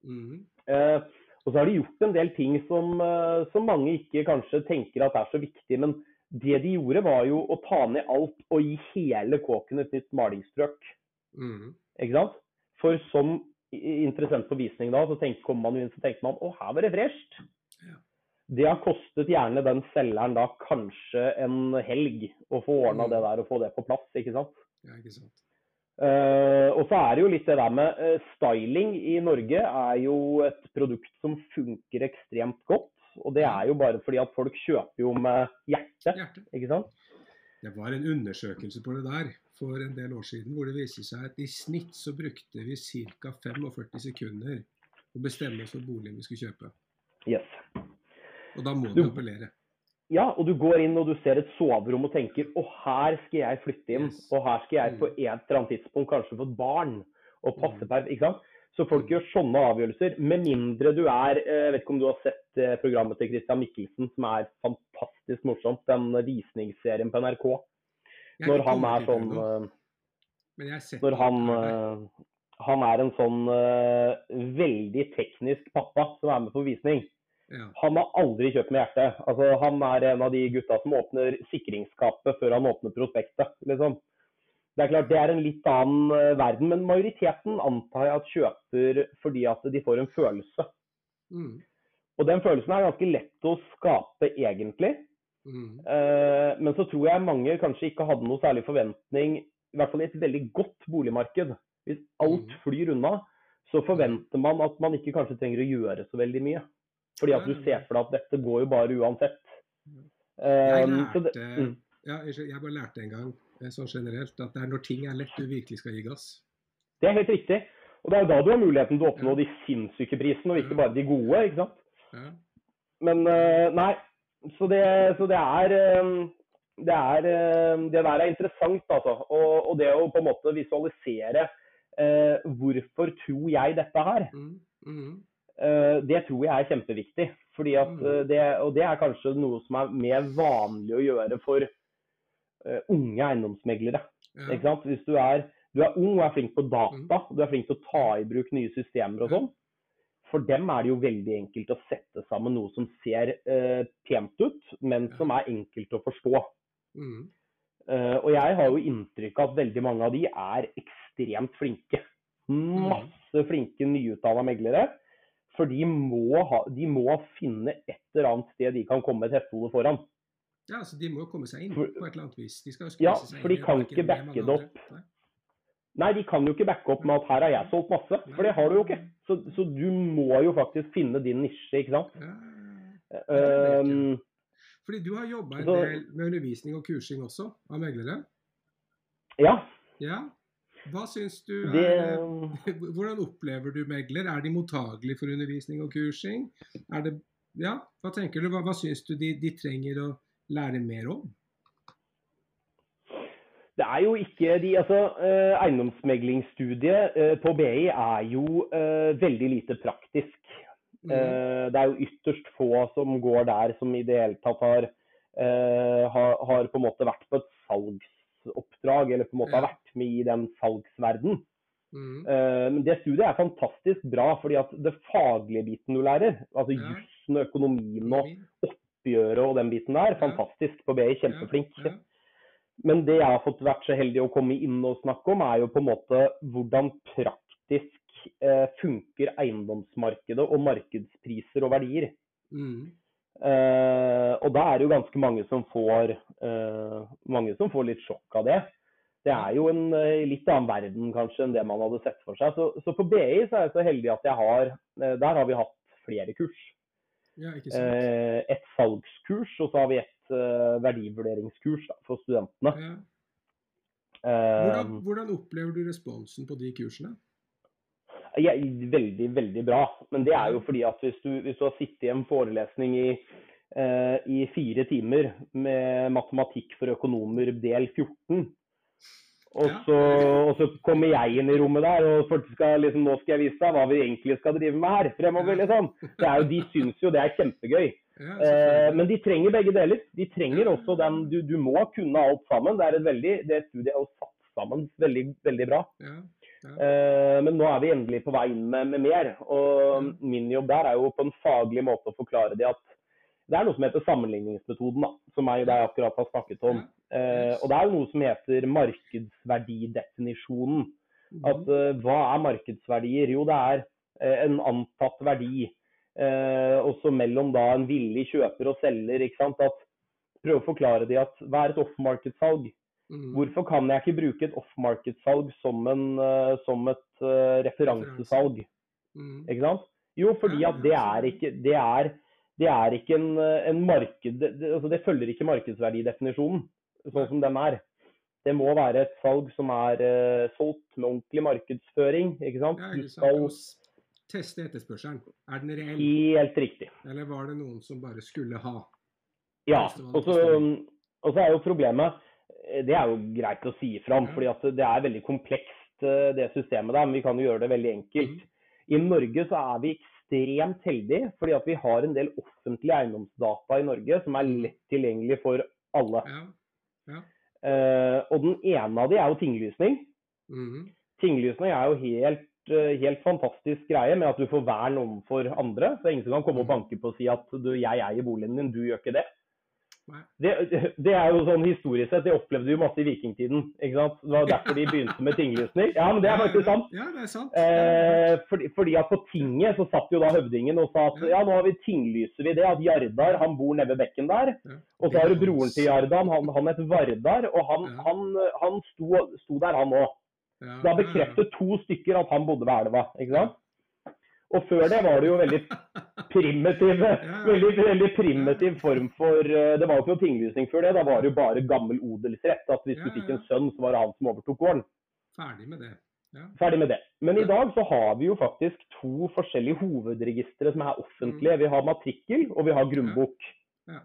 Mm. Eh, og så har de gjort en del ting som, eh, som mange ikke kanskje tenker at er så viktig. Men det de gjorde, var jo å ta ned alt og gi hele kåken et nytt malingsstrøk. Mm. Ikke sant? For som interessent på visning da, så tenker, kommer man jo inn så tenker man å, her var det fresht. Ja. Det har kostet gjerne den selgeren da kanskje en helg å få ordna Mm. det der og få det på plass, ikke sant. Ja, ikke sant. Eh, og så er det jo litt det der med uh, styling i Norge er jo et produkt som funker ekstremt godt. Og det er jo bare fordi at folk kjøper jo med hjertet, Hjerte. ikke sant. Det var en undersøkelse på det der for en del år siden hvor det viste seg at i snitt så brukte vi ca. 45 sekunder å bestemme oss for boligen vi skulle kjøpe. Yes. Og da må Du- du appellere. Ja, og du går inn og du ser et soverom og tenker å her skal jeg flytte inn. Og her skal jeg Mm. på et eller annet tidspunkt kanskje få et barn og passe Mm. ikke sant? Så folk gjør sånne avgjørelser, med mindre du er eh, Jeg vet ikke om du har sett eh, programmet til Christian Mikkelsen som er fantastisk morsomt, den visningsserien på NRK. Når han er sånn eh, Når han Han er en sånn veldig teknisk pappa som er med på visning. Ja. Han har aldri kjøpt med hjertet. Altså, han er en av de gutta som åpner sikringsskapet før han åpner prospektet. Liksom. Det er klart det er en litt annen eh, verden, men majoriteten antar jeg at kjøper fordi at de får en følelse. Mm. Og den følelsen er ganske lett å skape egentlig. Mm. Eh, men så tror jeg mange kanskje ikke hadde noe særlig forventning, i hvert fall i et veldig godt boligmarked. Hvis alt Mhm. flyr unna, så forventer man at man ikke kanskje trenger å gjøre så veldig mye. Fordi at du ser for deg at dette går jo bare uansett. Jeg Um, lærte, mm, ja, jeg bare lærte en gang eh, sånn generelt at det er når ting er lett du virkelig skal gi gass. det er helt riktig. Og det er jo da du har muligheten til å oppnå de sinnssyke prisene, og ikke bare de gode. ikke sant? Ja. Men eh, nei, så det, så det er um, det, er, eh, det der er interessant, altså. Og, og det å på en måte visualisere eh, hvorfor tror jeg dette her, Mm. Mm. Eh, det tror jeg er kjempeviktig. Fordi at Mm. eh, det, Og det er kanskje noe som er mer vanlig å gjøre for eh, unge eiendomsmeglere. Ja. Ikke sant? Hvis du er, du er ung og er flink på data, Mm. du er flink til å ta i bruk nye systemer og sånn, for dem er det jo veldig enkelt å sette sammen noe som ser eh, pent ut, men som er enkelt å forstå. Mm. Eh, og jeg har jo inntrykk av at veldig mange av de er ekstremt flinke. Mm. Masse flinke nyutdanna meglere. For de må, ha, de må finne et eller annet sted de kan komme et hestehode foran. Ja, altså De må jo komme seg inn For- på et eller annet vis. De skal jo Ja, seg for de kan ikke backe det opp. Nei. Nei, de kan jo ikke backe opp med at her har jeg solgt masse, for det har du jo ikke. Så, så du må jo faktisk finne din nisje, ikke sant. Ja, Um, Fordi du har jobba en Så- del med undervisning og kursing også, av meglere. ja, Ja. Hva syns du det er Hvordan opplever du megler? Er de mottagelige for undervisning og kursing? Er det, ja, hva tenker du? Hva, hva syns du de, de trenger å lære mer om? Det er jo ikke de Altså, eh, eiendomsmeglingsstudiet eh, på BI er jo eh, veldig lite praktisk. Mm. Eh, det er jo ytterst få som går der som i det hele tatt har, eh, har, har på en måte vært på et salgsoppdrag, eller på en måte har vært med i den salgsverden. Mm. Men det studiet er fantastisk bra, fordi at det faglige biten du lærer, altså Ja. jussen og økonomien og oppgjøret og den biten der, fantastisk på BI, kjempeflink. Ja, ja. Men det jeg har fått vært så heldig å komme inn og snakke om, er jo på en måte hvordan praktisk eh, funker eiendomsmarkedet og markedspriser og verdier. Mm. Eh, og da er det jo ganske mange som får eh, mange som får litt sjokk av det. Det er jo en eh, litt annen verden kanskje enn det man hadde sett for seg. Så, så på BI så er jeg så heldig at jeg har Der har vi hatt flere kurs. ja. Eh, et salgskurs, og så har vi et verdivurderingskurs da, for studentene. Ja. Hvordan, hvordan opplever du responsen på de kursene? Jeg, veldig, veldig bra. Men det er jo fordi at hvis du, hvis du har sittet i en forelesning i, eh, i fire timer med matematikk for økonomer del 14, og Ja. så, og så kommer jeg inn i rommet der og skal liksom, nå skal jeg vise deg hva vi egentlig skal drive med her fremover. liksom. Det er jo, de syns jo det er kjempegøy. Eh, men de trenger begge deler. De trenger også den Du, du må kunne alt sammen. Det er et veldig, det studiet er satt sammen veldig, veldig bra. Eh, men nå er vi endelig på vei inn med, med mer. Og min jobb der er jo på en faglig måte å forklare de at det er noe som heter sammenligningsmetoden, da, som jeg deg akkurat har snakket om. Uh, og det er jo noe som heter markedsverdidefinisjonen. At Mhm. eh, hva er markedsverdier? Jo, det er en antatt verdi. Også mellom da en villig kjøper og selger. ikke sant? At Prøve å forklare de at hva er et off-market-salg? Mhm. Hvorfor kan jeg ikke bruke et off-market-salg som, eh, som et uh, referansesalg? Mm. Ikke sant? Jo, fordi at det er ikke, det er, det er ikke en, eh, en marked... Det, altså det følger ikke markedsverdidefinisjonen sånn som den er. Det må være et salg som er uh, solgt med ordentlig markedsføring. ikke sant? Ja, ikke sant? skal teste etterspørselen. Er den reell, Helt riktig. eller var det noen som bare skulle ha? Ja. Og så, er jo problemet Det er jo greit å si ifra om, For det er veldig komplekst eh, det systemet der. Men vi kan jo gjøre det veldig enkelt. Mhm. I Norge så er vi ekstremt heldige, fordi at vi har en del offentlige eiendomsdata i Norge som er lett tilgjengelig for alle. Ja. Eh, og den ene av de er jo tinglysning. Mhm. Tinglysning er jo helt, eh, helt fantastisk greie med at du får vern overfor andre. Så ingen som kan komme og banke på og si at du, jeg eier boligen din, du gjør ikke det. Det, det er jo sånn historisk sett, det opplevde vi masse i vikingtiden. ikke sant? Det var derfor de begynte med tinglysning. Ja, men det er faktisk sant. Ja, det er sant. Eh, fordi, fordi at På tinget så satt jo da høvdingen og sa at Ja. ja, nå har vi tinglyser vi det. At Jardar han bor nede ved bekken der. Og så har du broren til Jardan, han, han het Vardar. Og han, han, han sto, sto der, han òg. Da bekreftet to stykker at han bodde ved elva. ikke sant? Og før det var det jo veldig primitiv, veldig, veldig primitiv form for eh, Det var jo ikke noe tinglysning før det. Da var det jo bare gammel odelsrett. At hvis du fikk en sønn, så var det han som overtok gården. Ferdig med det. Ja. Ferdig med det. Men i dag så har vi jo faktisk to forskjellige hovedregistre som er offentlige. Vi har matrikkel og vi har grunnbok. Mm. Ja.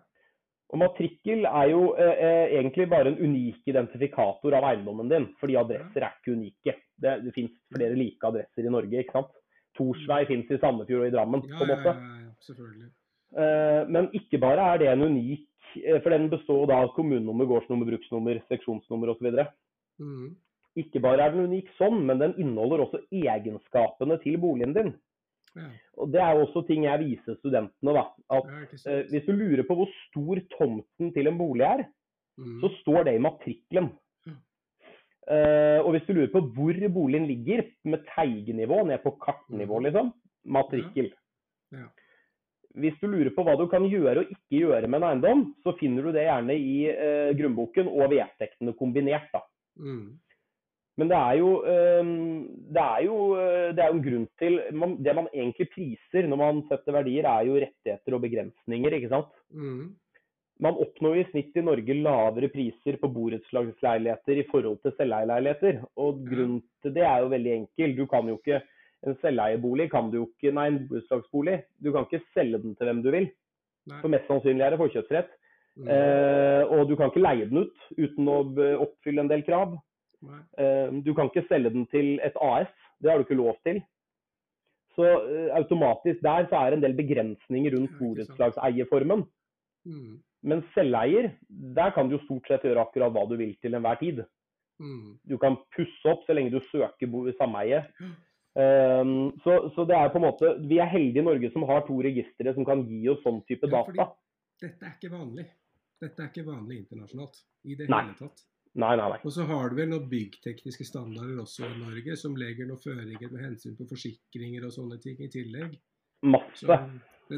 Og matrikkel er jo eh, eh, egentlig bare en unik identifikator av eiendommen din, fordi adresser er ikke unike. Det, det finnes flere like adresser i Norge, ikke sant. Torsvei finnes i Sandefjord og i Drammen, Ja, på en måte. ja, ja, selvfølgelig. Eh, men ikke bare er det en unik, eh, for den består da av kommunenummer, gårdsnummer, bruksnummer, seksjonsnummer osv. Mm. Ikke bare er den unik sånn, men den inneholder også egenskapene til boligen din. Ja, Og Det er jo også ting jeg viser studentene. da, at eh. Hvis du lurer på hvor stor tomten til en bolig er, mm. så står det i matrikkelen. Ja. Eh, og hvis du lurer på hvor boligen ligger, med teigenivå ned på kartnivå, Mhm. liksom, matrikkel. Ja. Hvis du lurer på hva du kan gjøre og ikke gjøre med en eiendom, så finner du det gjerne i uh, grunnboken og vedtektene kombinert. da. Mm. Men det er jo, eh, det er jo, det er jo en grunn til man, Det man egentlig priser når man setter verdier, er jo rettigheter og begrensninger. ikke sant? Mm. Man oppnår i snitt i Norge lavere priser på borettslagsleiligheter i forhold til selveierleiligheter. Og grunnen til det er jo veldig enkel. Du kan jo ikke En selveiebolig kan du jo ikke Nei, en borettslagsbolig. Du kan ikke selge den til hvem du vil. Nei. For mest sannsynlig er det forkjøpsrett. Mm. Eh, og du kan ikke leie den ut uten å oppfylle en del krav. Eh, du kan ikke selge den til et AS. Det har du ikke lov til. Så eh, automatisk der så er det en del begrensninger rundt borettslagseierformen. Mm. Men selveier, der kan du jo stort sett gjøre akkurat hva du vil til enhver tid. Mm. Du kan pusse opp så lenge du søker sameie. Um, så, så det er på en måte, Vi er heldige i Norge som har to registre som kan gi oss sånn type Ja, data. Dette er ikke vanlig. Dette er ikke vanlig internasjonalt i det Nei. hele tatt. Nei, nei. Og så har du vel noen byggtekniske standarder også i Norge som legger noen føringer med hensyn på forsikringer og sånne ting i tillegg. Masse. det,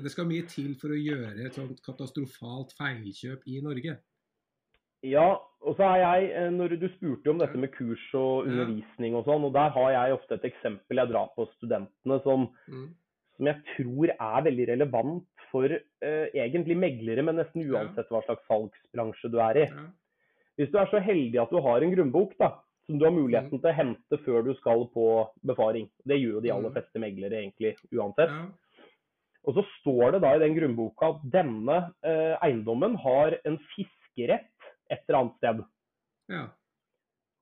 det skal mye til for å gjøre et sånt katastrofalt feilkjøp i Norge. Ja, og så er jeg, eh, når du spurte om dette med kurs og undervisning og sånn, og der har jeg ofte et eksempel jeg drar på studentene som, Mm. som jeg tror er veldig relevant for eh, egentlig meglere, men nesten uansett hva slags salgsbransje du er i. Ja. Hvis du er så heldig at du har en grunnbok da, som du har muligheten til å hente før du skal på befaring, det gjør jo de aller Mm. fleste meglere egentlig uansett, Ja. Og så står det da i den grunnboka at denne eh, eiendommen har en fiskerett et eller annet sted. ja.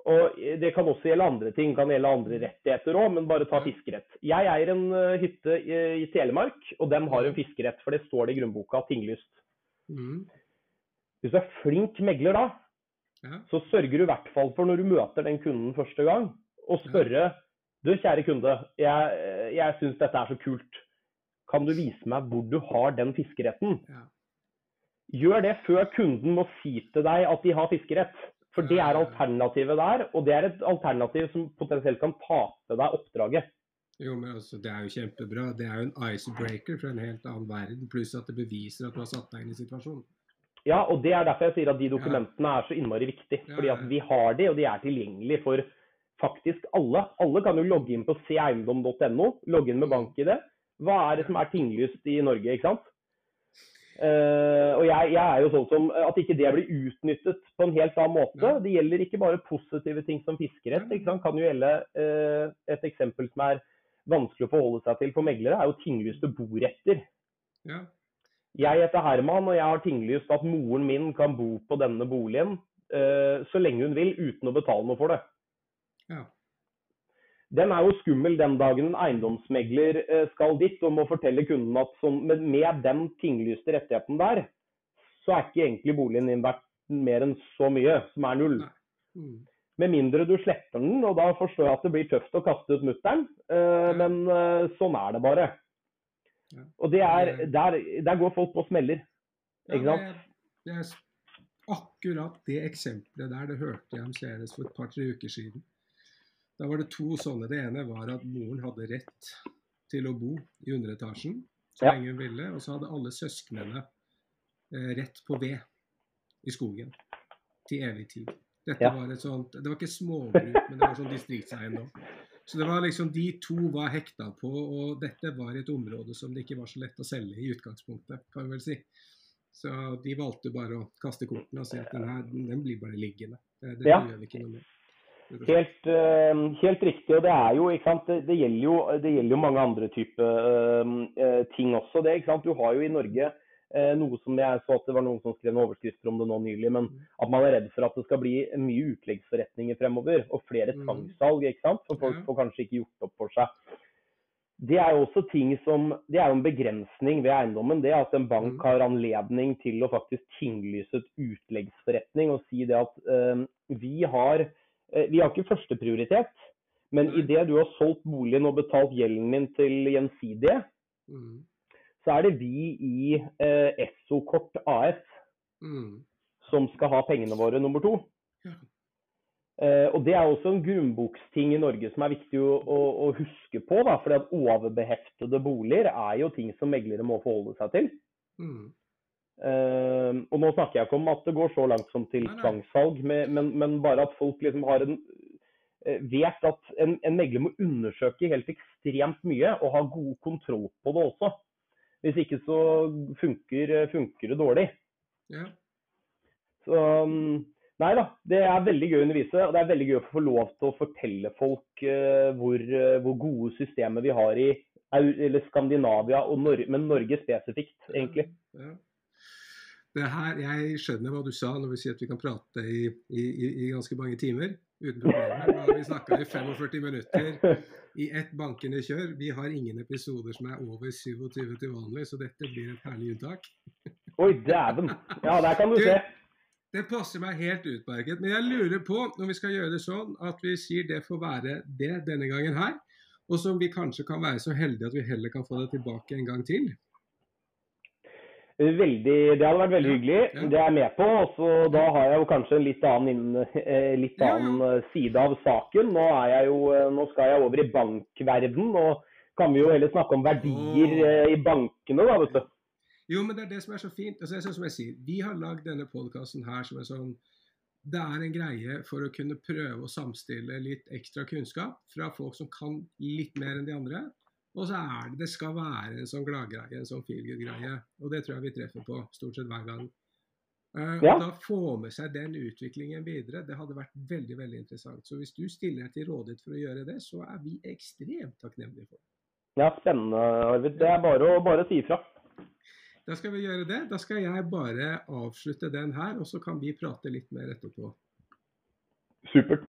Og det kan også gjelde andre ting, kan gjelde andre rettigheter òg, men bare ta fiskerett. Jeg eier en eh, hytte i, i Telemark, og den har en fiskerett, for det står det i grunnboka tinglyst. Mm. Hvis du er flink megler da, ja. så sørger du i hvert fall for når du møter den kunden første gang, å spørre Du, kjære kunde, jeg, jeg syns dette er så kult. Kan du vise meg hvor du har den fiskeretten? ja. Gjør det før kunden må si til deg at de har fiskerett. For det er alternativet der, og det er et alternativ som potensielt kan tape deg oppdraget. Jo, men altså, Det er jo kjempebra. Det er jo en icebreaker fra en helt annen verden, pluss at det beviser at du har satt deg inn i situasjonen. Ja, og det er derfor jeg sier at de dokumentene er så innmari viktige. Ja, Fordi at vi har de, og de er tilgjengelige for faktisk alle. Alle kan jo logge inn på seeiendom.no, logge inn med bank bank-ID. Hva er det som er tinglyst i Norge, ikke sant? Uh, og jeg, jeg er jo sånn som at ikke det blir utnyttet på en helt annen måte. Det gjelder ikke bare positive ting som fiskerett. Ikke sant? Kan jo gjelde uh, et eksempel som er vanskelig å forholde seg til for meglere, er jo tinglyste boretter. Ja. Jeg heter Herman, og jeg har tinglyst at moren min kan bo på denne boligen uh, så lenge hun vil, uten å betale noe for det. ja. Den er jo skummel den dagen en eiendomsmegler eh, skal dit og må fortelle kunden at sånn, med, den tinglyste rettigheten der, så er ikke egentlig boligen din verdt mer enn så mye, som er null. Mm. Med mindre du sletter den, og da forstår jeg at det blir tøft å kaste ut mutter'n, eh, men eh, sånn er det bare. Ja. Og det er, der, der går folk på smeller. Ikke sant? det- det er akkurat det eksempelet der, det hørte jeg om senest for et par-tre uker siden. Da var det to sånne. Det ene var at moren hadde rett til å bo i underetasjen så Ja. lenge hun ville, og så hadde alle søsknene eh, rett på ved i skogen til evig tid. Dette Ja. var et sånt, Det var ikke småbruk, men det var sånn distriktseiendom. Så det var liksom de to var hekta på, og dette var et område som det ikke var så lett å selge i utgangspunktet, kan vi vel si. Så de valgte bare å kaste kortene og si at den her, den blir bare liggende. Det, det Ja. gjør vi ikke noe med. Helt, eh, helt riktig. og Det er jo, ikke sant, det, gjelder, jo, det gjelder jo mange andre typer ting også. det, ikke sant? Du har jo i Norge eh, noe som jeg så at det var noen som skrev overskrifter om det nå nylig, men at man er redd for at det skal bli mye utleggsforretninger fremover, og flere Mm. tvangssalg. ikke sant? For folk får kanskje ikke gjort opp for seg. Det er jo også ting som, det er jo en begrensning ved eiendommen. Det at en bank Mm. har anledning til å faktisk tinglyse et utleggsforretning og si det at eh, vi har Eh, Vi har ikke førsteprioritet, men idet du har solgt boligen og betalt gjelden din til Gjensidige, Mm. så er det vi i eh, Esso-kort AS Mm. som skal ha pengene våre nummer to. Ja. Eh, og Det er også en grunnboksting i Norge som er viktig å, å, å huske på. Da, fordi at Overbeheftede boliger er jo ting som meglere må forholde seg til. Mm. Uh, og Nå snakker jeg ikke om at det går så langt som til tvangssalg, men, men, bare at folk liksom har en, vet at en, en megler må undersøke helt ekstremt mye og ha god kontroll på det også. Hvis ikke så funker, funker det dårlig. Ja. Så um, Nei da, det er veldig gøy å undervise. Og det er veldig gøy å få lov til å fortelle folk uh, hvor, uh, hvor, gode systemer vi har i eller Skandinavia, og Nor men Norge spesifikt, egentlig. Ja. Det her, Jeg skjønner hva du sa når vi sier at vi kan prate i, i, i ganske mange timer uten problemer. Vi snakka i 45 minutter i ett bankende kjør. Vi har ingen episoder som er over 27 til vanlig, så dette blir et herlig unntak. Oi, dæven. Ja, der kan du, du se. Det passer meg helt utmerket. Men jeg lurer på, når vi skal gjøre det sånn, at vi sier det får være det denne gangen her. Og som vi kanskje kan være så heldige at vi heller kan få det tilbake en gang til. Veldig, det hadde vært veldig hyggelig. Ja. Det er jeg med på. Også, da har jeg jo kanskje en litt annen, eh, litt annen ja, ja. side av saken. Nå, jo, eh, nå, skal jeg over i bankverden, og kan vi jo heller snakke om verdier oh. i bankene, da, vet du. Jo, men det er det som er så fint. Altså, som jeg sier, Vi har lagd denne podkasten her som en sånn Det er en greie for å kunne prøve å samstille litt ekstra kunnskap fra folk som kan litt mer enn de andre. Og så er det Det skal være en sånn gladgreie, en sånn feelgood-greie. Og det tror jeg vi treffer på stort sett hver gang. Uh, ja. og Da få med seg den utviklingen videre, det hadde vært veldig veldig interessant. Så hvis du stiller deg til rådighet for å gjøre det, så er vi ekstremt takknemlige for det. Ja, spennende, Arvid. Det er bare å bare si ifra. Da skal vi gjøre det. Da skal jeg bare avslutte den her, og så kan vi prate litt mer etterpå. Supert.